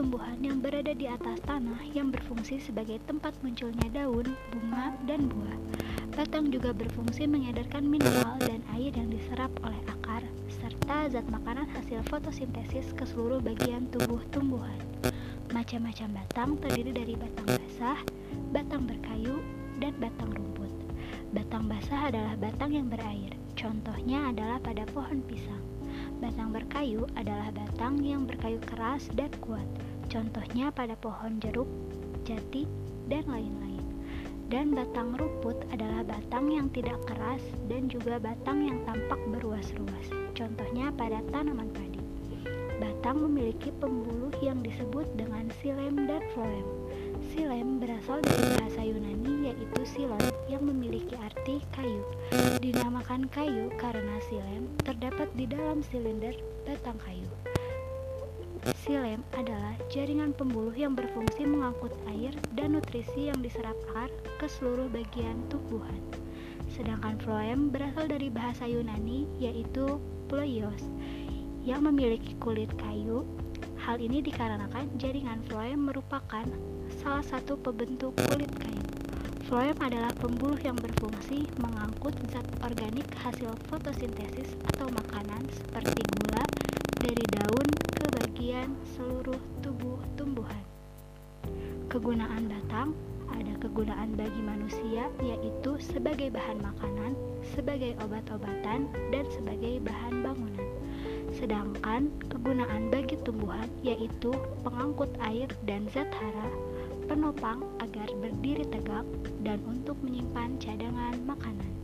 tumbuhan yang berada di atas tanah yang berfungsi sebagai tempat munculnya daun, bunga, dan buah. Batang juga berfungsi mengedarkan mineral dan air yang diserap oleh akar, serta zat makanan hasil fotosintesis ke seluruh bagian tubuh tumbuhan. Macam-macam batang terdiri dari batang basah, batang berkayu, dan batang rumput. Batang basah adalah batang yang berair. Contohnya adalah pada pohon pisang. Batang berkayu adalah batang yang berkayu keras dan kuat. Contohnya pada pohon jeruk, jati, dan lain-lain. Dan batang rumput adalah batang yang tidak keras dan juga batang yang tampak berruas-ruas. Contohnya pada tanaman padi. Batang memiliki pembuluh yang disebut dengan silem dan floem. Silem berasal dari bahasa Yunani yaitu silon yang memiliki arti kayu. Dinamakan kayu karena silem terdapat di dalam silinder batang kayu. Silem adalah jaringan pembuluh yang berfungsi mengangkut air dan nutrisi yang diserap akar ke seluruh bagian tumbuhan. Sedangkan floem berasal dari bahasa Yunani yaitu ploios yang memiliki kulit kayu Hal ini dikarenakan jaringan floem merupakan salah satu pembentuk kulit kayu. Floem adalah pembuluh yang berfungsi mengangkut zat organik hasil fotosintesis atau makanan seperti gula dari daun ke bagian seluruh tubuh tumbuhan. Kegunaan batang ada kegunaan bagi manusia yaitu sebagai bahan makanan, sebagai obat-obatan, dan sebagai bahan bangunan. Sedangkan kegunaan bagi tumbuhan yaitu pengangkut air dan zat hara, penopang agar berdiri tegak, dan untuk menyimpan cadangan makanan.